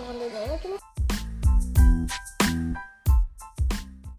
遊んでいただきます。